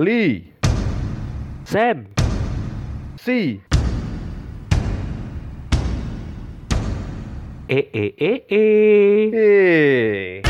Lee. Sen C, E E E E, e.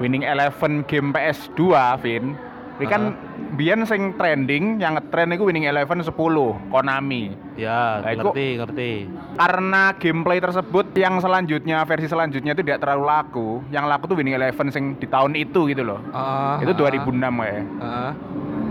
Winning Eleven game PS2 Vin ini kan biyen sing trending yang ngetren itu Winning Eleven 10 Konami Ya, iku- ngerti, ngerti. karena gameplay tersebut yang selanjutnya versi selanjutnya itu tidak terlalu laku yang laku tuh Winning Eleven sing di tahun itu gitu loh Heeh. itu 2006 ya Heeh.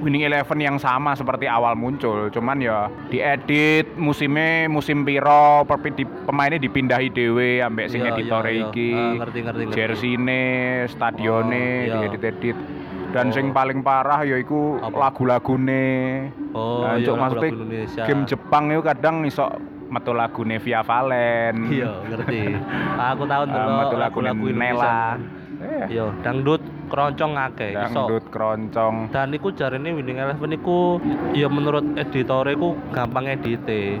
Winning Eleven yang sama seperti awal muncul, cuman ya diedit musimnya musim piro, di, pemainnya dipindahi dewe ambek sing Iya, editor iya, iya. iki. Ah, ngerti, ngerti, ngerti. Jersey-ne, stadione Oh, iya. diedit-edit. Dan Oh. sing paling parah yaiku lagu-lagune. Oh, Nah, iya, maksudnya Indonesia. game Jepang itu kadang iso metu lagune Via Valen. Iya, ngerti. Aku tahu Ah, dulu metu lagune lagu-lagu Nela. Indonesia. Iya. Iya, dangdut keroncong akeh iso. Dangdut keroncong. Dan iku jarene Winning Eleven iku ya menurut editore iku gampang edite.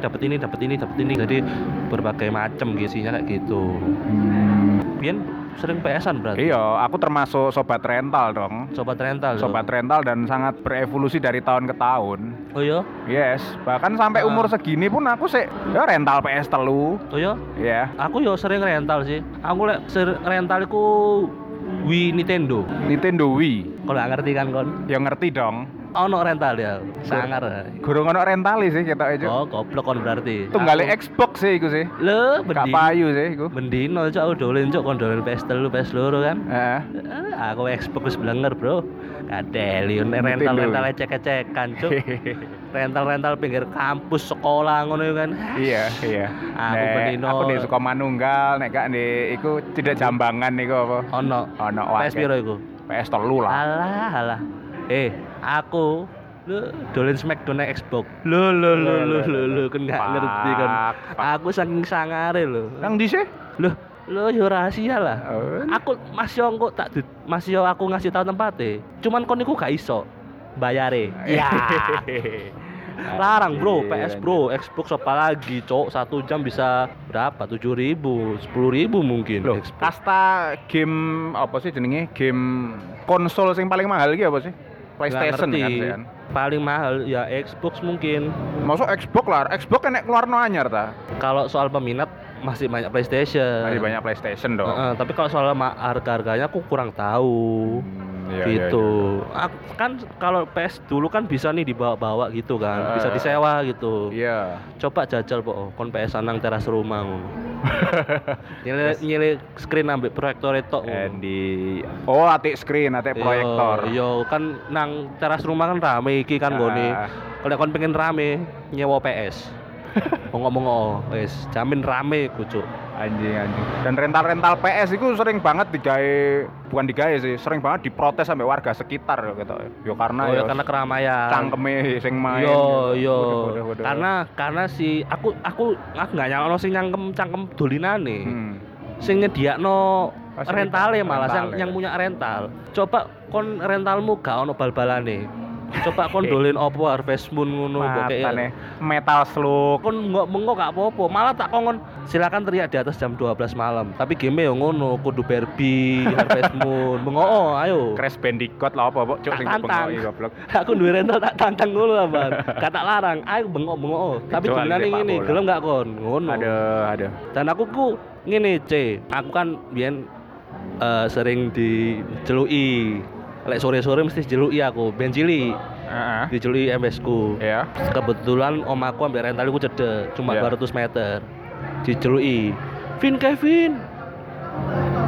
dapat ini, dapat ini, dapat ini. Jadi berbagai macam isinya kayak gitu. Bian sering PS-an berarti. Iya, aku termasuk sobat rental dong. Sobat rental. Sobat rental dan sangat berevolusi dari tahun ke tahun. Oh iya? Yes, bahkan sampai Ah. umur segini pun aku sih ya rental PS telu. Oh iya? Ya, Aku yo sering rental sih. Aku lek rental iku Wii Nintendo. Nintendo Wii. Kalau nggak ngerti kan kon? Ya ngerti dong. Ono rental ya. Sangar. Gurung ono rental sih kita aja. Oh, goblok kon berarti. Tunggale Aku- Xbox sih iku sih. Le, Gak mending. payu sih iku. Mendino cok aku dolen cok kon dolen PS telu PS loro kan. Heeh. Eh, aku Xbox wis blenger, Bro. Kadeli rental rental ecek-ecekan cok. rental-rental pinggir kampus sekolah ngono kan. Iya, iya. Aku Nek bendino. Aku di suka manunggal, nek gak di iku tidak jambangan niku apa? Ono. Ono PS piro iku? PS telu lah. Alah, alah. Eh, aku lu dolen Smackdown Xbox. Lu lu lu lu lu lu kan Pak, ngerti kan. Aku saking sangare lho. Nang di sih? Loh, lu yo rahasia lah. Oh. Aku masih yo engko tak yo aku ngasih tahu tempatnya. Cuman kon niku gak iso bayare. Ya. Larang bro, PS bro, Xbox apa lagi, cok satu jam bisa berapa? Tujuh ribu, sepuluh ribu mungkin. Loh, Xbox. kasta game apa sih jenenge? Game konsol yang paling mahal iki apa sih? PlayStation kan kan. Paling mahal ya Xbox mungkin. Masuk Xbox lah, Xbox kan nek keluar no anyar ta. Kalau soal peminat masih banyak PlayStation. Masih banyak PlayStation dong. Heeh, tapi kalau soal ma- harga-harganya aku kurang tahu. Hmm, iya, iya, gitu. Ak- kan kalau PS dulu kan bisa nih dibawa-bawa gitu kan, bisa Eh. disewa gitu. Iya. Coba jajal po, kon PS nang teras rumah ngono. nyele nyele screen ambek proyektor itu. Di oh atik screen, atik proyektor. Iya, kan nang teras rumah kan rame iki kan Ah. gone. Kalau kon pengen rame, nyewa PS. Ngomong oh, wis jamin rame kucuk. Anjing anjing. Dan rental-rental PS itu sering banget digawe bukan digawe sih, sering banget diprotes sampai warga sekitar gitu. Yo karena oh yo ya karena keramaian. cangkeme sing main. Yo gitu. yo. Waduh, waduh, waduh. Karena karena si aku aku aku nggak nyangka sing nyangkem cangkem dolinane. Hmm. sing nyediakno rental malah yang, rental, yang ya. punya rental. Coba kon rentalmu gak ono bal-balane. Coba kon dolin opo Harvest Moon ngono kayak metal slug. kon nggak mengko gak apa-apa. Malah tak kongon silakan teriak di atas jam 12 malam. Tapi game yo ngono kudu Barbie Harvest Moon. Mengo oh, ayo. Crash Bandicoot lah apa, Pok? Cuk sing bengoki goblok. aku duwe rental tak tantang ngono lah Bang. Gak tak larang. Ayo bengok bengok. Tapi sepak ngene gelem gak kon? Ngono. Ada, ada. dan aku ku ngene C. Aku kan biyen eh, sering dijeluki lek sore-sore mesti dijeluki aku ben cilik. Dijeluki MS ku Ya. kebetulan omaku ambil rental iku cedek cuma Iya. 200 meter. Dijeluki Vin Kevin.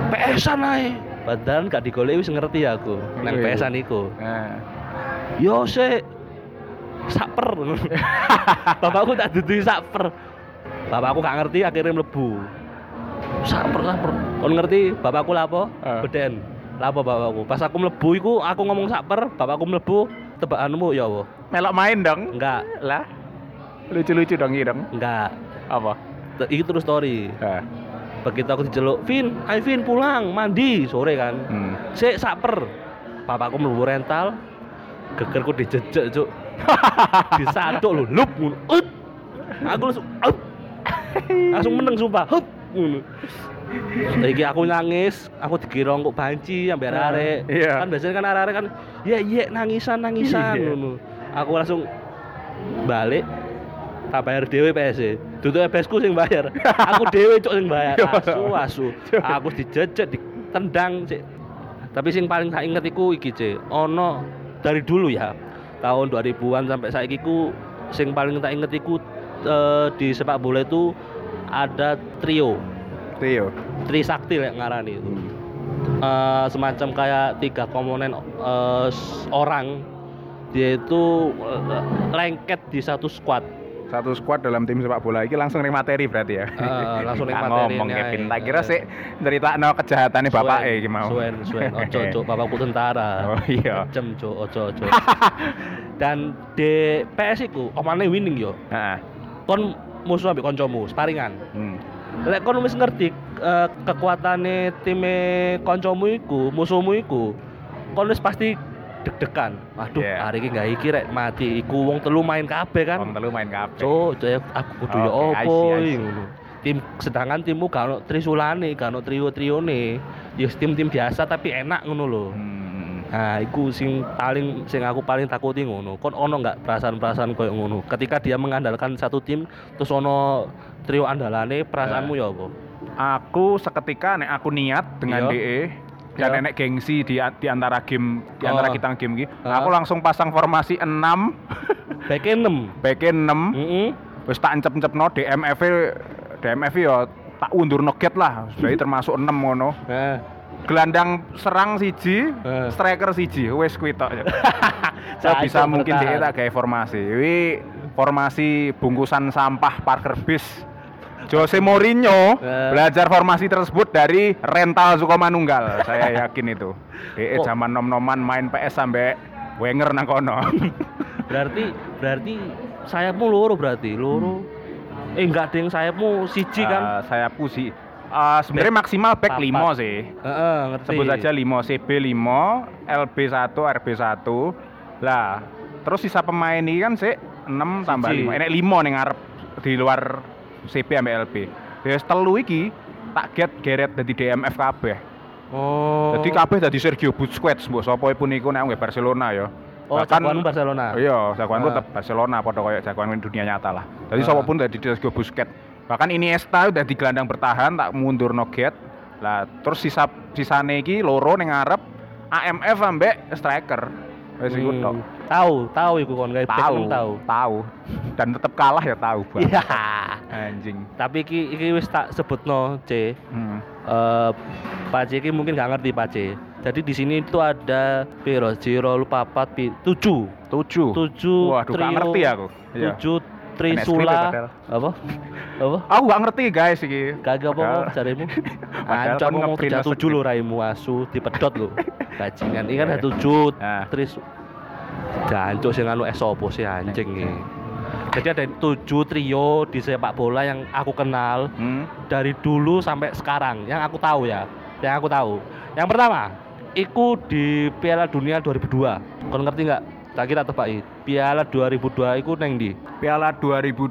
PS-an ae. Padahal gak digoleki wis ngerti aku nang Iya. PS-an iku. Nah. yo sik. Saper. Bapakku tak dudui saper. Bapakku gak ngerti akhirnya mlebu. Saper saper. Kon ngerti bapakku lapo? Eh. beden lapo bapakku pas aku mlebu iku aku ngomong saper bapakku mlebu tebakanmu ya apa Melok main dong. enggak Lah. Lucu-lucu dong iki dong. enggak Apa? T- Iki terus story. Nah. Begitu aku diceluk, Vin, ayo Vin pulang, mandi sore kan. Hmm. Sik saper. Papaku mlebu rental, gegerku dijejek, Cuk. Disaduk lho, lup ngono. Aku langsung ut. Langsung meneng sumpah. Hup ngono. Iki aku nangis, aku dikira kok banci sampai arek. Iya. Kan biasanya kan arek kan, ya iya nangisan nangisan Iya. ngono. Aku langsung balik tak bayar dhewe PS. Dudu PS ku sing bayar. Aku dhewe cok sing bayar. Yo. Asu asu. Aku dijejek, ditendang cik. Tapi sing paling tak inget iku iki cik. Ono dari dulu ya. Tahun 2000-an sampai saiki ku sing paling tak inget iku eh, di sepak bola itu ada trio. Trio. Trisakti lek ngarani itu. Eh, semacam kayak tiga komponen eh, s- orang dia itu eh, lengket di satu squad Satu squad dalam tim sepak bola iki langsung ning materi berarti ya. Eh, langsung ning Tak materine ngomong. Kevin. Tak kira Eh. sih nderitakno kejahatane bapake iki mau. Suwen, suwen, ojo, ojo, bapakku tentara. Oh iya. Jem, ojo, ojo, ojo. Dan di PS iku omane winning yo. Heeh. Kon musuh ambek koncomu, sparingan. Hmm. Lek kon wis ngerti eh, kekuatane time koncomu iku, musuhmu iku, kon wis pasti deg-degan. Waduh, Yeah. hari iki gak iki rek mati. Iku wong telu main kabeh kan. Wong telu main kabeh. Cuk, cuk, aku kudu ya Oke, I opo see, I iki see. ngono. Tim sedangkan timmu gak ono trisulane, gak ono trio-trione. Ya tim-tim biasa tapi enak ngono lho. Hmm. Nah, iku sing paling sing aku paling takuti ngono. Kon ono nggak perasaan-perasaan koyo ngono? Ketika dia mengandalkan satu tim terus ono trio andalane, perasaanmu ya apa? Aku seketika nek aku niat dengan Iya. DE dan Iya. nenek gengsi di, di antara game di antara Oh. kita game iki, Ah. aku langsung pasang formasi 6, Back 6. back 6, Heeh. wis tak encep-encepno DMF -e, DMF -e ya tak undur noget lah, jadi termasuk 6 ngono. Nah, Gelandang serang siji, Eh. striker siji, wis kuwi tok. Saya bisa mungkin bertahan. tak gawe formasi. Wi formasi bungkusan sampah Parker Bis. Jose Mourinho Eh. belajar formasi tersebut dari rental Sukomanunggal. Saya yakin itu. DE Kok- zaman nom-noman main PS sampai Wenger nang kono. berarti berarti sayapmu loro berarti, loro. Eh enggak ada yang sayapmu siji kan? Eh, sayapku sih eh, sebenarnya maksimal back Papat. 5 sih. Heeh, ngerti. Sebut saja 5 CB 5, LB 1, RB 1. Lah, terus sisa pemain ini kan sih 6 tambah Siji. 5. Enek 5 ning ngarep di luar CB sampai LB. Ya wis telu iki tak get geret dadi DMF kabeh. Oh. Jadi kabeh dadi Sergio Busquets, mbok sapa pun iku nek Barcelona ya. Oh, jagoanmu Barcelona. Iya, jagoanku Ah. tetap Barcelona padha koyo jagoan dunia nyata lah. Jadi Ah. sapa pun dadi Sergio Busquets. Bahkan Iniesta udah di gelandang bertahan tak mundur noget. Lah terus sisa sisane iki loro ning ngarep AMF ambek striker. Wis iku tok. Tahu, tahu iku kon gawe back Tahu, tahu. tahu. Dan tetap kalah ya tahu, Bang. Iya. Anjing. Tapi iki iki wis tak sebutno, C. Hmm. Eh Pak C iki mungkin nggak ngerti Pak C. Jadi di sini itu ada piro? Zero lupa papat pi tujuh. Tujuh. Tujuh Waduh, gak trio- ngerti aku. Iya. Tujuh Trisula apa? Apa? Aku gak ngerti guys iki. Kagak apa Padahal- jarimu? Ancam ngomong no tujuh lo raimu asu dipedot lo. Bajingan ini kan Iya. ada tujuh Nah. Tris Jancuk sing anu es opo sih anjing iki. Jadi ada tujuh trio di sepak bola yang aku kenal Hmm. dari dulu sampai sekarang yang aku tahu ya. Yang aku tahu. Yang pertama, iku di Piala Dunia 2002. Kau ngerti nggak? Tak kira tebak Piala 2002 iku neng di. Piala 2002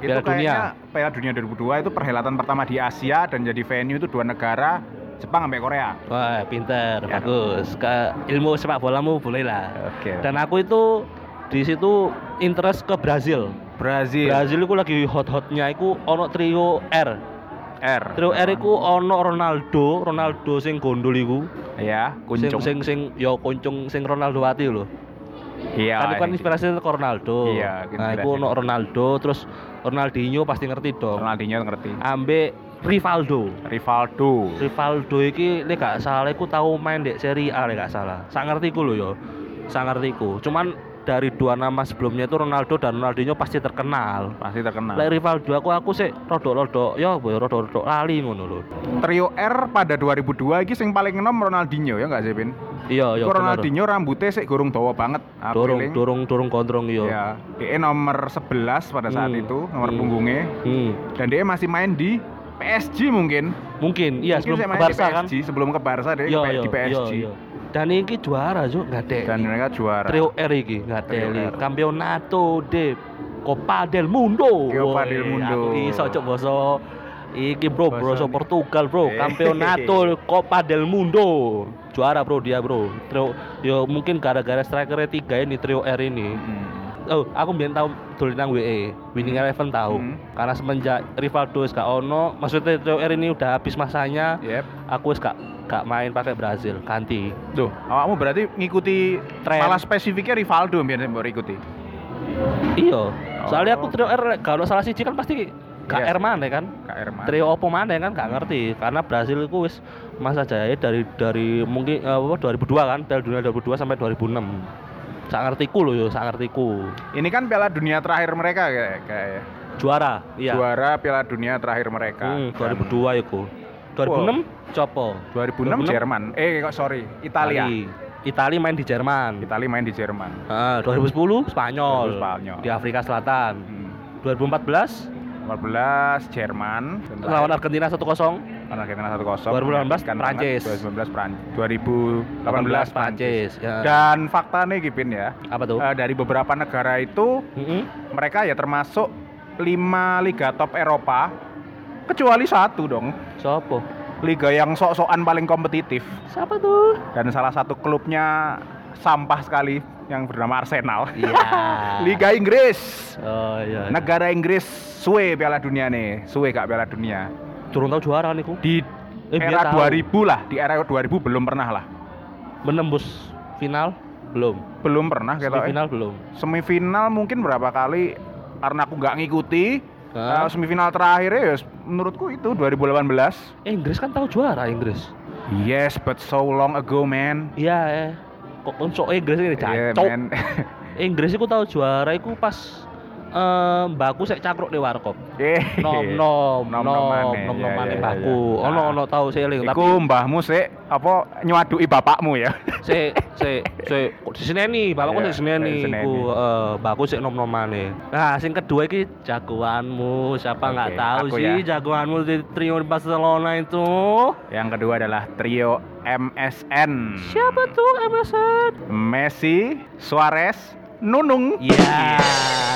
itu Piala Dunia. Piala Dunia 2002 itu perhelatan pertama di Asia dan jadi venue itu dua negara Jepang sampai Korea. Wah, pinter, Ya. bagus. Ke ilmu sepak bolamu boleh lah. Oke. Dan aku itu di situ interest ke Brazil. Brazil. Brazil itu lagi hot-hotnya iku ono trio R. R. Trio R iku ono Ronaldo, Ronaldo sing gondol iku. Ya, Sing kuncung. sing sing yo kuncung sing Ronaldo ati lho. Iya. kan itu kan inspirasi ke Ronaldo. Iya, Nah, iku ono Ronaldo terus Ronaldinho pasti ngerti dong. Ronaldinho ngerti. Ambek Rivaldo. Rivaldo. Rivaldo iki lek gak salah iku tau main di Serie A lek gak salah. Sak ngertiku lho yo. Sak ngertiku. Cuman dari dua nama sebelumnya itu Ronaldo dan Ronaldinho pasti terkenal. Pasti terkenal. Lek Rivaldo aku aku sih rodok-rodok ya boy rodok-rodok lali ngono lho. Trio R pada 2002 iki sing paling enom Ronaldinho ya enggak sih, Pin? Iya iya. Ronaldinho rambutnya sih gorong dawa banget. Dorong eling. dorong dorong gondrong iya. Ya, dia nomor 11 pada saat Hmm. itu, nomor Hmm. punggungnya. Hmm. Dan dia masih main di PSG mungkin. Mungkin iya Mungkin sebelum ke Barca kan. Sebelum ke Barca dia Iya ke- iya di PSG. iya, iya. Dan ini juara juk nggak ada. Dan mereka juara. Trio R iki nggak ada. R. Campionato de Copa del Mundo. Copa del Mundo. Aku iso cok boso Iki bro, bro, so Portugal bro, Eh. Campeonato Copa del Mundo, juara bro dia bro. Trio, yo mungkin gara-gara strikernya tiga ini trio R ini. Hmm. Oh, aku biar tahu tulis nang WE, Winning Eleven tahu. Hmm. Karena semenjak Rivaldo gak ono, maksudnya trio R ini udah habis masanya, Yep. aku wis gak gak main pakai Brazil, ganti. Tuh, awakmu berarti ngikuti Tren. malah spesifiknya Rivaldo biar mbok ikuti. Iya. Soalnya aku Oh. trio R kalau salah siji kan pasti Iya. KR mana kan? KR mana? Trio opo mana kan gak ngerti karena Brasil itu wis masa jaya dari dari mungkin eh, apa 2002 kan, Piala Dunia 2002 sampai 2006. Sak ngertiku loh yo, sak ngertiku. Ini kan Piala Dunia terakhir mereka kayak kayak Juara, iya. juara Piala Dunia terakhir mereka. Hmm, Dan 2002 iku. 2006 copo. 2006 2006 Jerman. Eh kok sorry, Italia. Itali. Itali main di Jerman. Italia main di Jerman. Ah, 2010 Spanyol. 2010 Spanyol. Di Afrika Selatan. Hmm. 2014 14 Jerman lawan Argentina 1-0. Lawan Argentina 1-0. 2018 Kan Prancis. 2019 Prancis. 2018 Prancis. Ya. Dan faktanya Gipin ya, Apa tuh? eh, dari beberapa negara itu Mm-mm. mereka ya termasuk 5 liga top Eropa kecuali satu dong. Sopo? Liga yang sok-sokan paling kompetitif Siapa tuh? dan salah satu klubnya sampah sekali yang bernama Arsenal. Iya. Liga Inggris. Oh iya. Negara Inggris suwe Piala Dunia nih, suwe gak Piala Dunia. Turun tahu juara niku. Di Eh, era tahu. 2000 lah, di era 2000 belum pernah lah. Menembus final belum. Belum pernah gitu. Semifinal belum. Semifinal mungkin berapa kali karena aku nggak ngikuti. Eh, semifinal terakhir ya menurutku itu 2018. Eh, Inggris kan tahu juara Inggris. Yes, but so long ago, man. Iya, eh. Kok konsok Inggris ini Yeah, cacok. man. Inggris iku tahu juara iku pas eh mbakku sik cakruk di warkop. Eh, Nom nom nom nom nom nom iya. Ono Nah. ono tahu seling tapi Iku mbahmu sih apa nyuadui bapakmu ya. se se kok diseneni, bapakku Iya, sik diseneni iku eh mbakku sik nom nom maneh. Nah, sing kedua iki jagoanmu, siapa nggak tahu sih ya. jagoanmu di trio di Barcelona itu. Yang kedua adalah trio MSN. Siapa tuh MSN? Messi, Suarez, Nunung. Iya.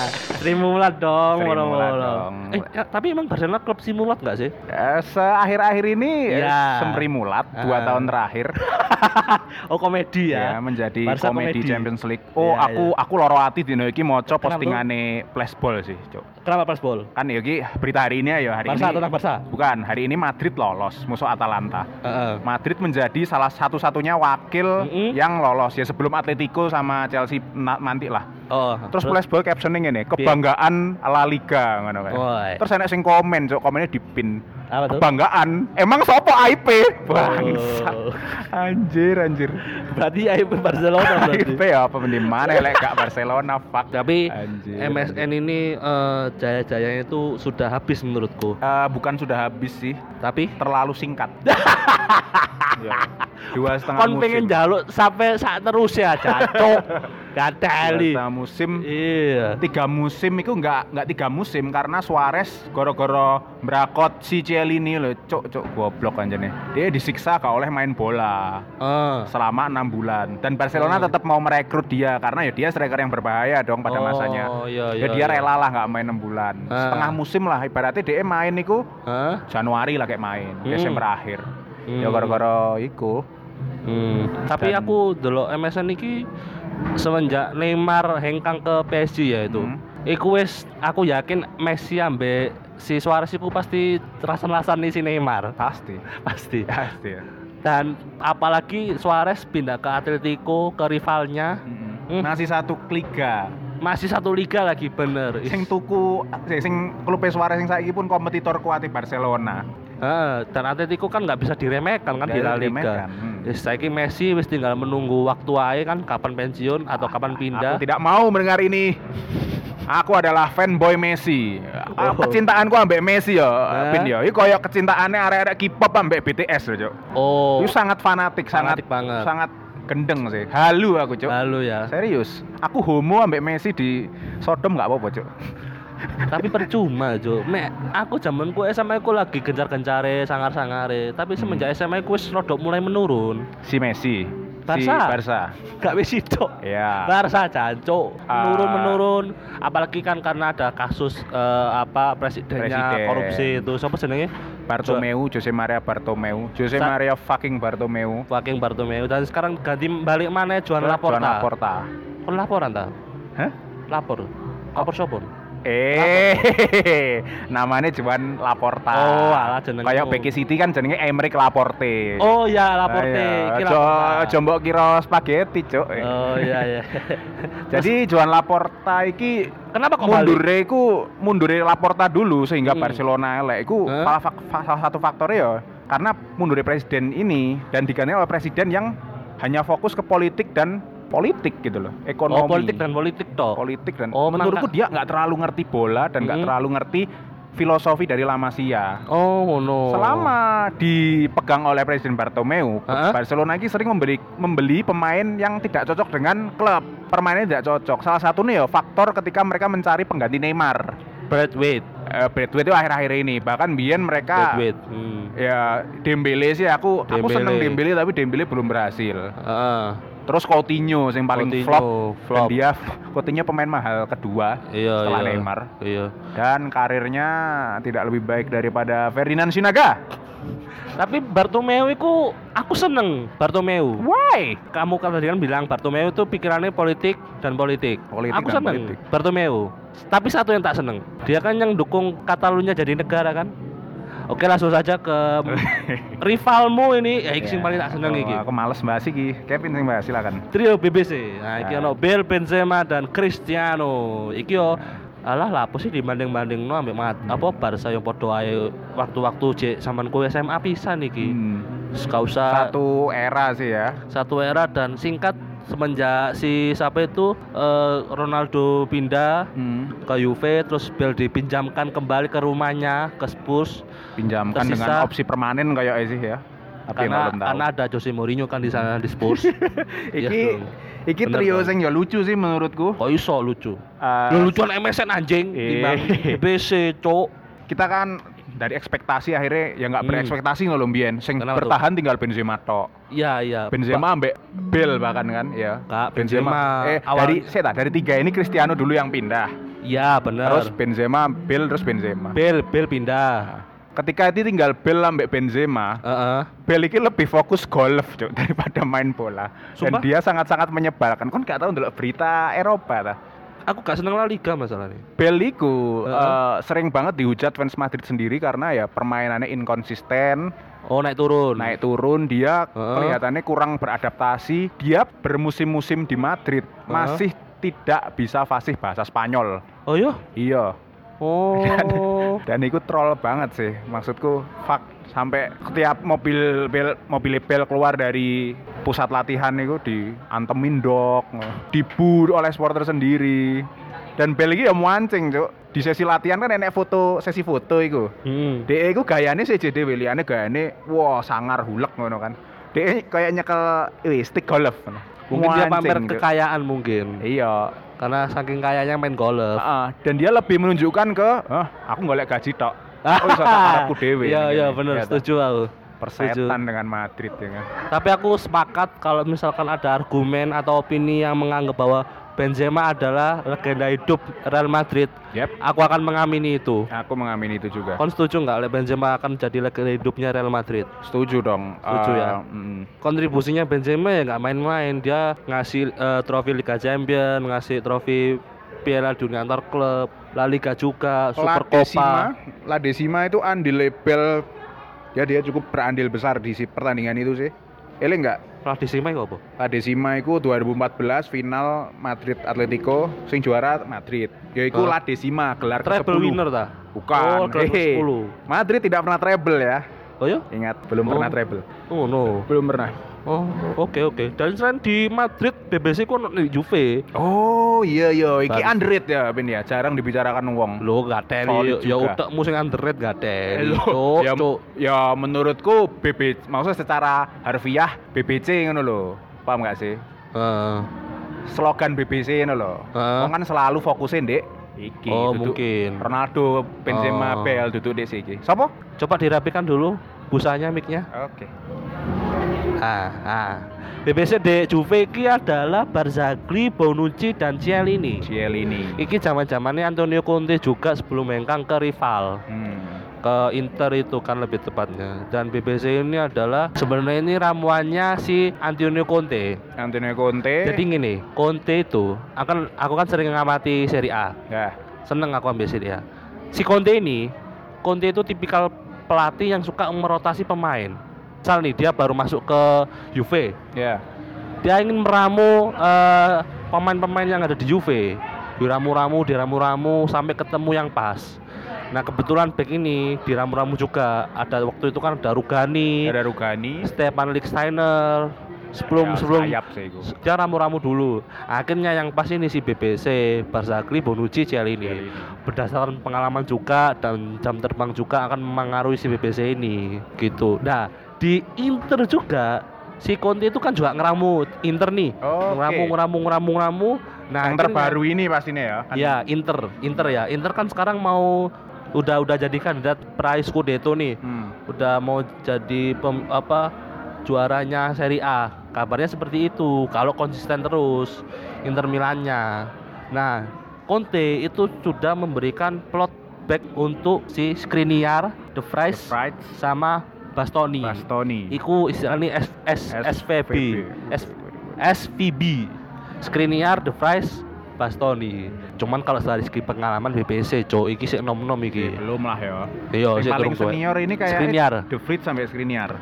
Sri Mulat dong, moro-moro. dong. Eh, ya, tapi emang Barcelona klub si Mulat nggak sih? Eh, Seakhir-akhir ini eh, Iya. Semri Mulat dua Ah. tahun terakhir Oh, komedi ya, ya. menjadi Barca komedi komedi. Champions League. Oh, Iya, aku aku loro ati dino iki maca postingane Flashball sih, Cuk. Kenapa bol? Kan ya iki berita hari ini ya hari Barca ini. tentang Barca. Bukan, hari ini Madrid lolos musuh Atalanta. Heeh. Madrid menjadi salah satu-satunya wakil Mm-mm. yang lolos ya sebelum Atletico sama Chelsea na- nanti lah. Oh, Terus flashball captioning ini kebanggaan La Liga ngono kae. Woi. Terus enek sing komen, cok komennya dipin. apa tuh? Kebanggaan. Emang sopo IP? Bangsa. Oh. Anjir, anjir. Berarti itu Barcelona berarti. IP ya apa mending mana lek gak Barcelona fuck. Tapi Anjir, MSN ini eh, jaya-jayanya itu sudah habis menurutku. Eh, bukan sudah habis sih, Tapi terlalu singkat. Ya. dua setengah kon musim. pengen jaluk sampai saat terus ya jancuk gak Dua teli setengah musim iya tiga musim itu nggak nggak tiga musim karena Suarez goro-goro merakot si Cielini loh cok cok goblok aja nih dia disiksa gak oleh main bola Eh. selama enam bulan dan Barcelona Hmm. tetap mau merekrut dia karena ya dia striker yang berbahaya dong pada Oh, masanya iya, ya iya, dia iya. rela lah nggak main enam bulan Ah. setengah musim lah ibaratnya dia main itu Hah? Januari lah kayak main Hmm. Desember akhir ya Hmm. gara-gara iku Hmm. Tapi Dan- aku delok MSN iki semenjak Neymar hengkang ke PSG ya itu. Hmm. Iku wis aku yakin Messi ambek si Suarez iku pasti rasan-rasan nih si Neymar. pasti Pasti. pasti ya Dan apalagi Suarez pindah ke Atletico ke rivalnya Hmm. masih satu liga masih satu liga lagi bener. sing tuku sing, sing klub Suarez sing saiki pun kompetitor kuat Barcelona Heeh, dan Atletico kan nggak bisa diremehkan kan di Nggak La Liga. hmm. Wis saiki Messi wis tinggal menunggu waktu aja kan kapan pensiun atau kapan pindah. Aku tidak mau mendengar ini. Aku adalah fanboy Messi. Ah, Oh. Kecintaanku ambek Messi ya? Pin ya. Iki koyo kecintaannya arek-arek K-pop ambek BTS loh, Cuk. Oh, Itu sangat fanatik, sangat Fanatik banget. sangat gendeng sih. Halu aku, Cuk. lalu ya. Serius. Aku homo ambek Messi di Sodom nggak apa-apa, Cuk. Tapi percuma Jo mek aku zamanku SMA aku lagi gencar-gencare sangar-sangare tapi semenjak SMA aku wis rodok mulai menurun Si Messi. Si Barca. Barca. gak wis itu Ya. Barca jancuk Ah. menurun menurun apalagi kan karena ada kasus eh, apa presidennya Presiden. korupsi itu siapa jenenge Bartomeu, Jose Maria Bartomeu, Jose Sa- Maria fucking Bartomeu. Fucking Bartomeu dan sekarang ganti balik mana Juan Laporta Juan Laporta. Kon laporan ta Hah? lapor lapor siapa Eh, namanya Juan Laporta. Oh, alah jenengmu. Kayak Becky City kan jenenge Emerick Laporte. oh ya laporte Ayo, ojo mbok kira spaghetti, Cuk. oh iya iya Jadi Juan Laporta iki kenapa kok mundure iku mundure Laporta dulu sehingga Hmm. Barcelona elek iku Hah? salah, satu faktornya ya karena mundure presiden ini dan diganti oleh presiden yang hanya fokus ke politik dan politik gitu loh, ekonomi. Oh politik dan politik toh. politik dan Oh, menurutku dia nggak terlalu ngerti bola dan nggak Mm-mm. terlalu ngerti filosofi dari La Masia. Oh ngono. Selama dipegang oleh Presiden Bartomeu, Hah? Barcelona ini sering membeli membeli pemain yang tidak cocok dengan klub. Permainannya tidak cocok. Salah satunya ya faktor ketika mereka mencari pengganti Neymar. Bradwaite. Eh Bradwaite itu akhir-akhir ini. Bahkan Bian mereka Bradwaite. Hmm. ya Dembele sih aku aku Dembele. seneng Dembele tapi Dembele belum berhasil. Heeh. Terus Coutinho yang paling Coutinho, flop, flop. dan dia Coutinho pemain mahal kedua Iya setelah iya. Neymar Iya. dan karirnya tidak lebih baik daripada Ferdinand Sinaga. Tapi Bartomeu itu aku seneng Bartomeu. Why? Kamu kan tadi kan bilang Bartomeu itu pikirannya politik dan politik. Politik aku dan seneng politik. Bartomeu. Tapi satu yang tak seneng. Dia kan yang dukung Catalunya jadi negara kan. Oke langsung saja ke rivalmu ini. Ya, iki sing paling tak seneng iki. Aku males bahas iki. Kevin sing bahas silakan. Trio BBC. Nah, iki Ya. ono Bale, Benzema dan Cristiano. Iki yo alah lah apa sih dibanding-banding no ambek mat, apa Barca yang podo ae waktu-waktu cek sampean kowe SMA pisan iki. Hmm. Terus gak usah Satu era sih ya. satu era dan singkat semenjak si siapa itu eh, Ronaldo pindah Hmm. ke Juve terus Bale dipinjamkan kembali ke rumahnya ke Spurs Pinjamkan Tersisa- dengan opsi permanen kayak sih ya. Tapi karena karena ada Jose Mourinho kan di sana di Spurs. Iya iki dong. iki Bener trio sing ya lucu sih menurutku. Kok iso lucu? Eh, Lu lucuan MSN anjing Eh. timbang BBC, Cok. kita kan dari ekspektasi akhirnya ya nggak Hmm. berekspektasi ngono mbien sing Kenapa tuh? bertahan tinggal Benzema tok. Iya, iya. Benzema ambek Bale bahkan kan ya. Kak, Benzema eh awal- dari saya tak dari tiga ini Cristiano dulu yang pindah. Iya, bener. Terus Benzema, Bale terus Benzema. Bale, Bale pindah. Ketika itu tinggal Bale ambek Benzema, Heeh. Bale ini lebih fokus golf Cuk, daripada main bola. Sumpah? Dan dia sangat-sangat menyebalkan. Kon gak tahu ndelok berita Eropa ta. Aku gak seneng La Liga masalahnya. Bale iku Heeh. eh, sering banget dihujat fans Madrid sendiri karena ya permainannya inkonsisten, Oh, naik turun. naik turun, dia Heeh. kelihatannya kurang beradaptasi. Dia bermusim-musim di Madrid masih tidak bisa fasih bahasa Spanyol. Oh iya? Iya. Oh. Dan itu troll banget sih. Maksudku, fuck sampai setiap mobil bel mobil bel keluar dari pusat latihan itu diantemin dok, dibur oleh supporter sendiri. Dan bel iki ya mancing, Cuk. Di sesi latihan kan enek foto, sesi foto iku. Hmm. DE iku gayane CJD wiliane gayane wah sangar hulek ngono kan. Dia kayak nyekel wih, stick golf. Mungkin dia Mancing, pamer Cuk. kekayaan mungkin. Iya. Karena saking kayanya main golf. Heeh, dan dia lebih menunjukkan ke, "Ah, aku golek gaji tok." Oh, karepku dhewe. Iya, iya bener, Iya, setuju aku. Persetan dengan Madrid ya kan. Tapi aku sepakat kalau misalkan ada argumen atau opini yang menganggap bahwa Benzema adalah legenda hidup Real Madrid, Yep. aku akan mengamini itu. Aku mengamini itu juga. Kon setuju nggak Benzema akan jadi legenda hidupnya Real Madrid? Setuju dong. Setuju Eh, ya? mm, Kontribusinya Benzema ya nggak main-main. Dia ngasih eh, trofi Liga Champions, ngasih trofi Piala Dunia antar klub, La Liga juga, La Super Decima, Copa. La Decima itu andil label ya dia cukup berandil besar di si pertandingan itu sih. Ele enggak? La Decima itu apa? La Decima itu 2014 final Madrid Atletico sing juara Madrid. Yaiku Hah? La Decima gelar Treble ke-10. winner ta? Bukan. Oh, gelar ke-10. Madrid tidak pernah treble ya. Oh ya? Ingat, belum Oh. pernah treble. Oh no. Belum pernah. Oh, oke oke. Dan selain di Madrid, BBC ku di Juve. Oh iya iya, iki underrated ya Ben ya, jarang dibicarakan wong. Lo gak Solid ya udah musim underrated gak teli. Loh, Cuk, ya, ya menurutku BB maksudnya secara harfiah BBC ngono lho. Paham gak sih? Heeh. Slogan BBC ngono lho. Heeh. Wong kan selalu fokusin Dek. Iki Oh, duduk mungkin. Ronaldo, Benzema, Oh. Bale duduk di sini. Sopo? Coba dirapikan dulu busanya mic-nya. Oke. Ah, ah. BBC de Juve iki adalah Barzagli, Bonucci dan Cielini. Cielini. Iki zaman-zamannya Antonio Conte juga sebelum mengkang ke rival Hmm. ke Inter itu kan lebih tepatnya. Dan BBC ini adalah sebenarnya ini ramuannya si Antonio Conte. Antonio Conte. Jadi gini, Conte itu akan aku kan sering ngamati Serie A. ya. Seneng aku ambil Serie A. Si Conte ini, Conte itu tipikal pelatih yang suka merotasi pemain. Misal nih dia baru masuk ke Juve, Ya. dia ingin meramu eh, pemain-pemain yang ada di Juve. Diramu-ramu, diramu-ramu sampai ketemu yang pas. Nah kebetulan back ini diramu-ramu juga. Ada waktu itu kan ada Rugani, Ada Rugani. Stefan Lichtsteiner. Sebelum Ya, sebelum dia ramu-ramu dulu. Akhirnya yang pas ini si BBC, Barzagli, Bonucci, Cielini. Cielini. Berdasarkan pengalaman juga dan jam terbang juga akan mempengaruhi si BBC ini gitu. Nah, di Inter juga si Conte itu kan juga ngeramu Inter nih. Oke. Ngeramu, ngeramu, ngeramu, ngeramu. Nah, yang terbaru ini pastinya ya. kan? Ya, Inter, Inter ya. Inter kan sekarang mau udah udah jadi kandidat peraih Scudetto nih. Hmm. Udah mau jadi pem, apa juaranya Serie A. Kabarnya seperti itu. Kalau konsisten terus Inter Milannya. Nah, Conte itu sudah memberikan plot back untuk si Skriniar, The Vrij, Fright sama Bastoni. Bastoni. Iku istilahnya S, S, SVB. S, SVB. Skriniar, De Vrij, Bastoni. Cuman kalau dari segi pengalaman BBC, cok, iki sik nom-nom iki. belum lah ya. Iya, sik paling senior ini kayak Skriniar. The Frit sampai Skriniar.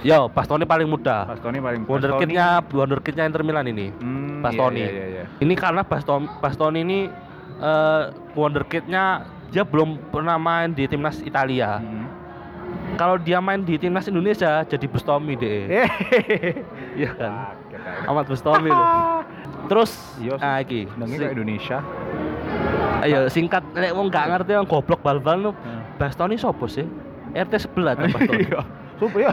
Yo, Bastoni paling muda. Bastoni paling Wonderkidnya Wonderkidnya Inter Milan ini. Hmm, Bastoni. Iya, iya, iya. Ini karena Baston Bastoni ini eh Wonderkidnya dia belum pernah main di timnas Italia. Hmm. Kalau dia main di timnas Indonesia jadi Bustomi deh. Iya kan? Amat Bustomi loh. Terus Iya sih. ah iki. Si- Indonesia. Ayo singkat lek wong gak ngerti yang goblok bal-bal lu. Hmm. Bastoni sopo sih? RT sebelah ta Bastoni. Iya. Sup ya.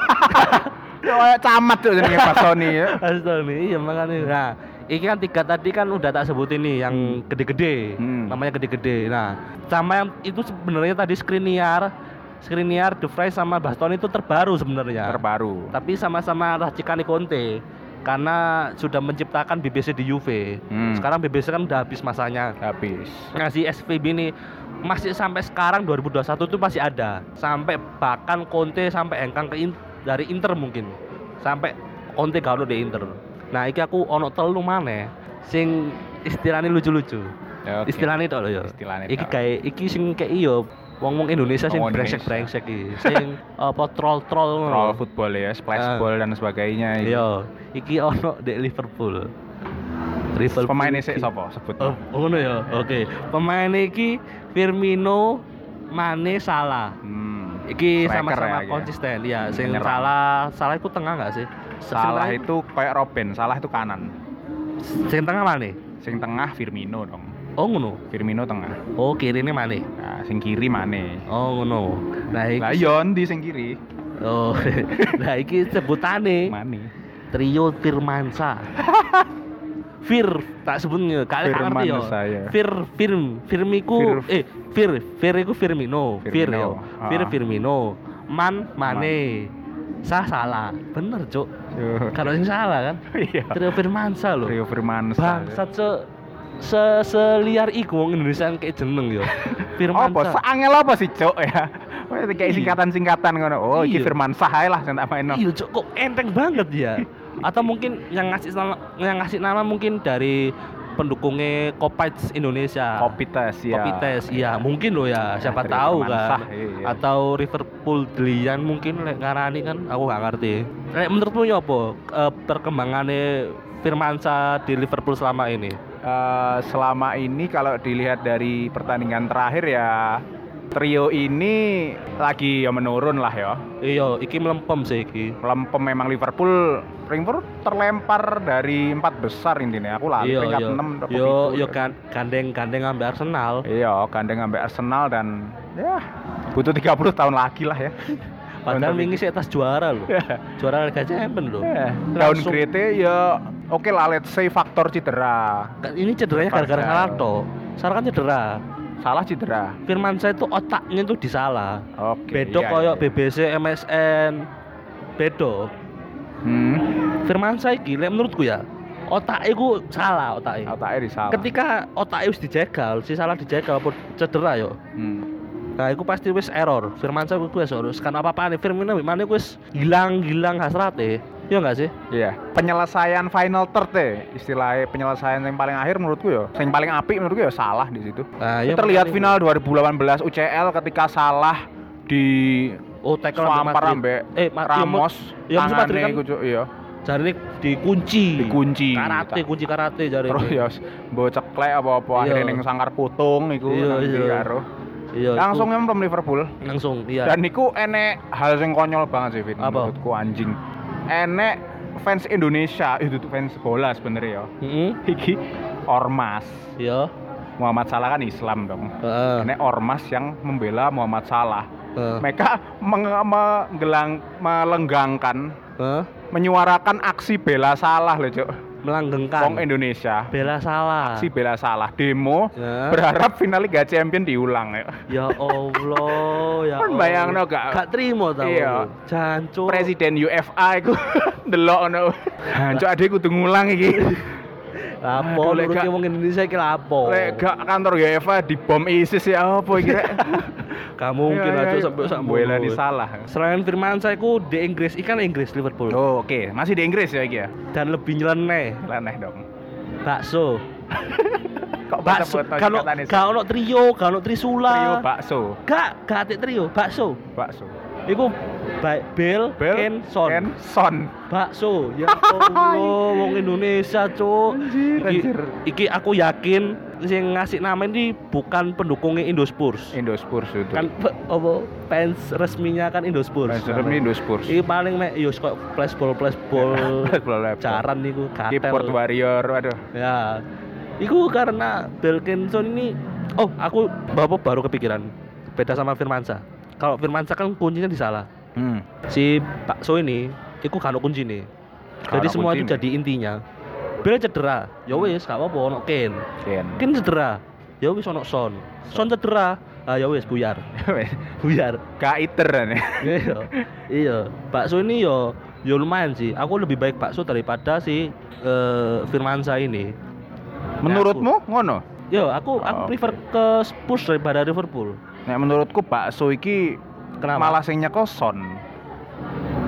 Ya kayak camat tuh jenenge Bastoni ya. Bastoni iya makanya. Nah, ini kan tiga tadi kan udah tak sebutin nih yang gede-gede. Hmm. Namanya gede-gede. Nah, sama yang itu sebenarnya tadi Skriniar, Skriniar, De Vrij sama Bastoni itu terbaru sebenarnya. Terbaru. Tapi sama-sama racikan Conte karena sudah menciptakan BBC di Juve. Hmm. Sekarang BBC kan udah habis masanya. habis. Nah, si SVB ini masih sampai sekarang 2021 itu masih ada. Sampai bahkan Conte sampai engkang ke In- dari Inter mungkin. Sampai Conte ono di Inter. Nah, iki aku ono telu maneh sing istilahnya lucu-lucu. Ya, oke. Istilahnya itu loh ya. Istilahnya Iki kayak iki sing kayak iyo wong-wong Indonesia sing Wong Indonesia. brengsek-brengsek iki. Sing apa troll-troll ngono. Roll football ya, splash Ah. ball dan sebagainya. ini. Iya, iki ono di Liverpool. Liverpool. Pemainnya sih iki- sapa sebut. Oh, ngono ya. Oke. Pemain iki Firmino, Mane, Salah. Hmm. Iki sama-sama ya, ya. konsisten. Ya, sing Menyerang. Salah, Salah itu tengah nggak sih? Salah itu kayak Robin, salah itu kanan. sing tengah Mane. Sing tengah Firmino dong. Oh ngono. Firmino tengah. Oh, kiri ini Mane. Nah, sing kiri Mane. Oh ngono. Nah, iki Lah iya di sing kiri. Oh, nah iki sebutane Mani. trio Firmansa. Fir tak sebutnya, kalian tak ngerti yo. Ya. Fir Firm, Firmiku Fir- eh Fir, Fir iku Firmino, Fir yo. ah. Fir Firmino. Man Mane. Sah salah. Bener, Cuk. Kalau sing salah kan. Iya. Trio Firmansa lho. Rio Firmansa. Bangsat se se seliar iku wong Indonesia kayak jeneng yo. Apa? Firmansa. Seangel apa sih, Cok ya? Kayak Iya. singkatan-singkatan ngono. Oh, iki Iya. Firmansa ae lah sing tak maino. Iya, Cuk, kok enteng banget ya. Atau mungkin yang ngasih nama, yang ngasih nama mungkin dari pendukungnya Kopites Indonesia. Kopites ya. Kopites, iya mungkin loh ya, siapa Dari tahu kan. iya. Atau Liverpool Delian mungkin lek ngarani kan aku nggak ngerti. Lek menurutmu ya apa eh, perkembangannya Firmansa di Liverpool selama ini? Eh, selama ini kalau dilihat dari pertandingan terakhir ya trio ini lagi ya menurun lah ya. Iya, iki melempem sih iki. Lempem memang Liverpool Liverpool terlempar dari empat besar intinya. Aku lali Iya, peringkat iya. 6 atau Yo, yo kan gandeng-gandeng ambil Arsenal. Iya, gandeng sampai Arsenal dan ya butuh 30 tahun lagi lah ya. Padahal wingi sih atas juara loh. juara Liga Champions loh. Langsung- downgrade ya oke lah let's say faktor cedera. Kan Ini cederanya gara-gara salah toh. Salah kan cedera. Salah cedera. Firman saya itu otaknya itu disalah. Oke. Bedo iya, koyo iya. BBC, MSN. Bedo. Hmm. Firman saya gila menurutku ya. Otak itu salah otaknya. Otaknya disalah. Ketika otaknya wis dijegal, si salah dijegal apa cedera yo. Hmm. Nah, itu pasti wis error. Firman saya gue wis harus kan apa apa nih Firmino mana wis hilang hilang hasratnya. Iya enggak sih? Iya. Penyelesaian final third ya, istilahnya penyelesaian yang paling akhir menurutku ya, yang paling apik menurutku ya salah di situ. Nah, iya Terlihat final 2018 UCL ketika salah di Oh, tackle swampar ambek Eh, iya, Ramos, maksud Madrid kan- iku, Cuk, iya. Jari ini dikunci. Dikunci. Karate, kunci karate jari. Terus ya mbok ceklek apa-apa Iya. akhirnya ning sangkar putung iku Iya, iya. karo. Iya. Langsung itu- Liverpool. langsung iya. Dan niku enek hal yang konyol banget sih Vin, Apa? menurutku anjing. Enek fans Indonesia itu tuh fans bola sebenarnya ya. Heeh. Iki ormas. Iya. Muhammad Salah kan Islam dong. Heeh. Enek ormas yang membela Muhammad Salah. Heeh. Mereka meng- menggelang melenggangkan Heeh. menyuarakan aksi bela Salah loh, Cuk. Melanggengkan. Wong Indonesia. Bela salah. Aksi bela Salah demo Ya. berharap final Liga Champion diulang ya. Ya Allah, ya. Kan Allah. bayangno gak? Gak terima tau. Iya. Jancuk. Presiden UFA iku ndelok ngono. Hancur adek kudu ngulang iki. Apa Aduh, lek wong Indonesia iki lha apa? Lek gak kantor UEFA dibom ISIS ya apa iki rek? Gak mungkin aja iya, sampai sak Bola di salah. Selain Firman saya ku di Inggris, ikan Inggris Liverpool. Oh, oke. Masih di Inggris ya iki ya. Dan lebih nyeleneh. Leneh dong. Bakso. Kok Bakso. Kalau ono trio, ono trisula. trio bakso. Gak, gak ate trio, bakso. Bakso. Iku ba- Bel, Bel, Ken, Son. Ken, Son. Bakso. Ya Allah, wong Indonesia, Cuk. Iki, iki aku yakin yang ngasih nama ini bukan pendukungnya Indospurs. Indospurs itu. Kan apa fans resminya kan Indospurs. Fans resmi Indospurs. Iki paling mek yo kok flashball flashball caran niku Keyboard katel. Warrior, waduh. Ya. Iku karena Belkinson ini oh, aku bapak baru kepikiran. Beda sama Firmansa. Kalau Firmansa kan kuncinya di salah. Hmm. Si Pak So ini iku kan kunci nih. Jadi semua itu kuncine. jadi intinya. Bel cedera, ya wis gak apa-apa ono Ken. Ken. Ken cedera, ya wis ono Son. Son cedera, ah ya wis buyar. Buyar. Gak iter nih. iya iya bakso ini yo yo lumayan sih aku lebih baik bakso daripada si eh, Firmansa ini Menurutmu ngono? yo aku aku Oh, prefer ke Spurs daripada Liverpool Nek menurutku bakso iki Kenapa? malah sing nyeko Son.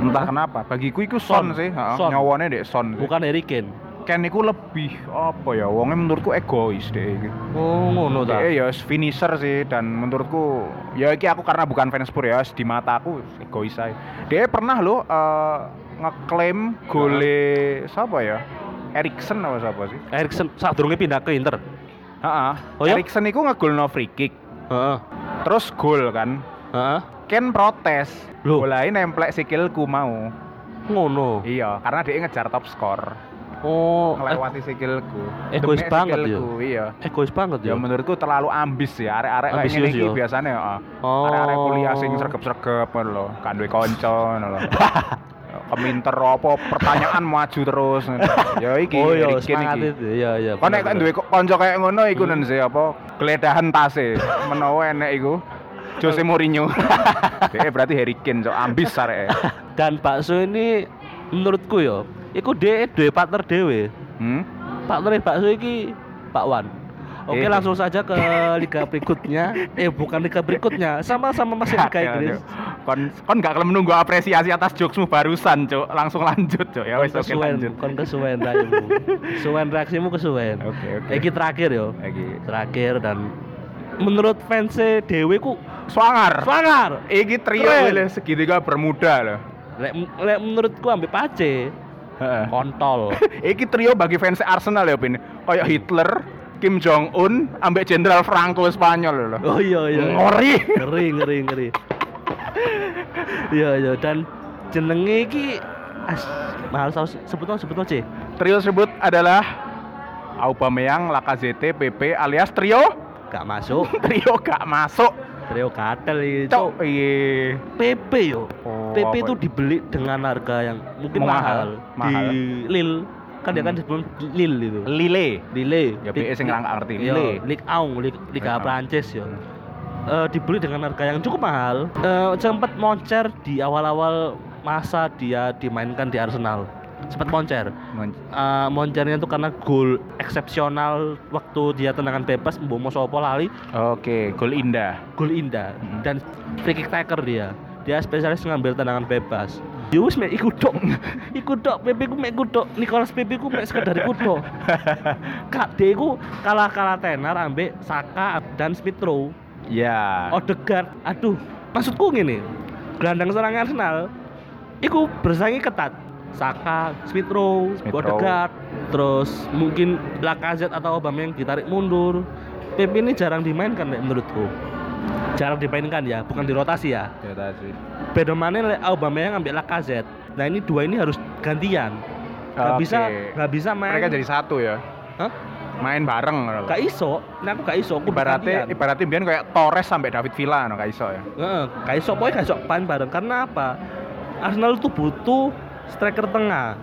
Entah kenapa, bagiku iku Son, Son. sih, heeh. Dek Son. bukan Harry Kane Ken iku lebih apa ya? Wongnya menurutku egois deh. iki. oh ngono ta Dia ya finisher sih dan menurutku ya iki aku karena bukan fans Spurs ya di mata aku egois aja. Dia pernah loh eh, ngeklaim gole siapa ya? Erikson apa siapa sih? Erikson saat durungnya pindah ke Inter Heeh. Oh ya? Erikson iku ngegolno free kick. heeh Terus gol kan. heeh Ken protes. Loh? Bolain nemplek sikilku mau. ngono Iya, karena dia ngejar top skor. Oh, eh, ngelewati sikilku. egois Demi banget ya? Iya. egois banget Ya ya. menurutku terlalu ambis ya arek-arek kayak ngene iki ya? biasanya ya. Oh. Arek-arek kuliah sing sregep-sregep ngono lho, kan duwe kanca ngono lho. Keminter apa pertanyaan maju terus. Ya iki oh iya, semangat itu. Iya, iya. Kok nek kan duwe kanca kayak ngono iku Hmm. sih apa geledahan tase menawa enek iku Jose Mourinho. Dia berarti Harry Kane, cok ambis arek. Dan bakso ini menurutku ya, iku dia duwe partner dewe. Hmm? Partner bakso iki Pak Wan. Oke Eh. langsung saja ke liga berikutnya. Eh bukan liga berikutnya, sama-sama masih liga Inggris. Kon kon gak kelem menunggu apresiasi atas jokesmu barusan, Cuk. Langsung lanjut, Cuk. Ya wis oke lanjut. kon kesuwen raimu. Kesuwen reaksimu kesuwen. Oke, oke. Iki terakhir yo. Lagi Terakhir dan menurut fans dewe ku swanger. swanger. Iki trio segitiga bermuda loh. Lek, lek menurutku ambek Pace. Kontol. Iki trio bagi fans Arsenal ya, Pin. Kayak Hitler, Kim Jong Un, ambek Jenderal Franco Spanyol loh. Oh iya iya. Ngori. ngeri ngeri ngeri iya iya dan jenenge iki as mahal saus sebutno sebutno C Trio tersebut adalah Aubameyang, Lacazette, PP alias trio gak masuk trio gak masuk. Trio katel iki Cok, Cok, iya. PP yo. Oh, PP itu itu? dibeli dengan harga yang mungkin Mahal, mahal, di Lille kan dia kan Hmm. disebut Lille itu. Lille. Lille Ya, BE sing nggak ngerti, Lille. Ligue 1 Liga, Liga Ligue 1. Prancis ya Eh, dibeli dengan harga yang cukup mahal. Eh, sempat moncer di awal-awal masa dia dimainkan di Arsenal sempat moncer Men- Eh, moncernya itu karena gol eksepsional waktu dia tendangan bebas Mbomo Sopo lali Oke, gol indah. gol indah Hmm. dan free kick taker dia dia spesialis ngambil tendangan bebas Yus mek ikut dok, ikut dok, Pepe ku mek ikut dok, Nicolas Pepe ku mek sekedar ikut dok. Kak dia ku kalah kalah tenar ambek Saka dan Smith Rowe. Ya. Odegaard, aduh, maksudku gini, gelandang serang Arsenal, iku bersaing ketat. Saka, Smith Rowe, Smith. Odegaard, terus mungkin Lacazette atau Aubameyang ditarik mundur. Pepe ini jarang dimainkan menurutku. Jarang dimainkan ya, bukan dirotasi ya. Ya mana Lek Aubameyang ambil Lacazette. Nah ini dua ini harus gantian. Gak Oke. bisa, gak bisa main. Mereka jadi satu ya. Hah? Main bareng. Gak iso. Nah aku gak iso. Aku Ibaratnya ibaratnya biar kayak Torres sampai David Villa no, gak iso ya. Heeh, gak iso pokoknya gak iso main bareng karena apa? Arsenal tuh butuh striker tengah.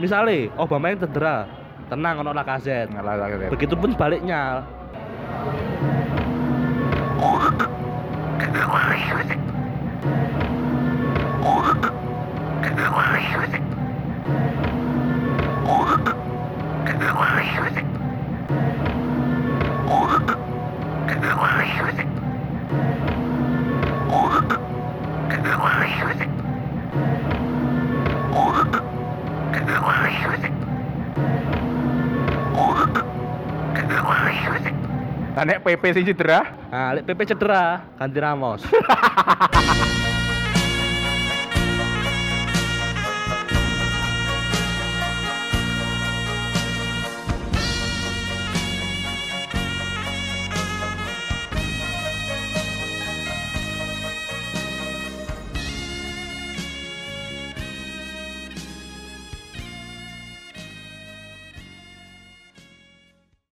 Misalnya Aubameyang cedera, tenang ono Lacazette. Ngalah lagi. Begitupun sebaliknya. Nah, nek PP sing cedera, Nah, PP cedera, ganti Ramos.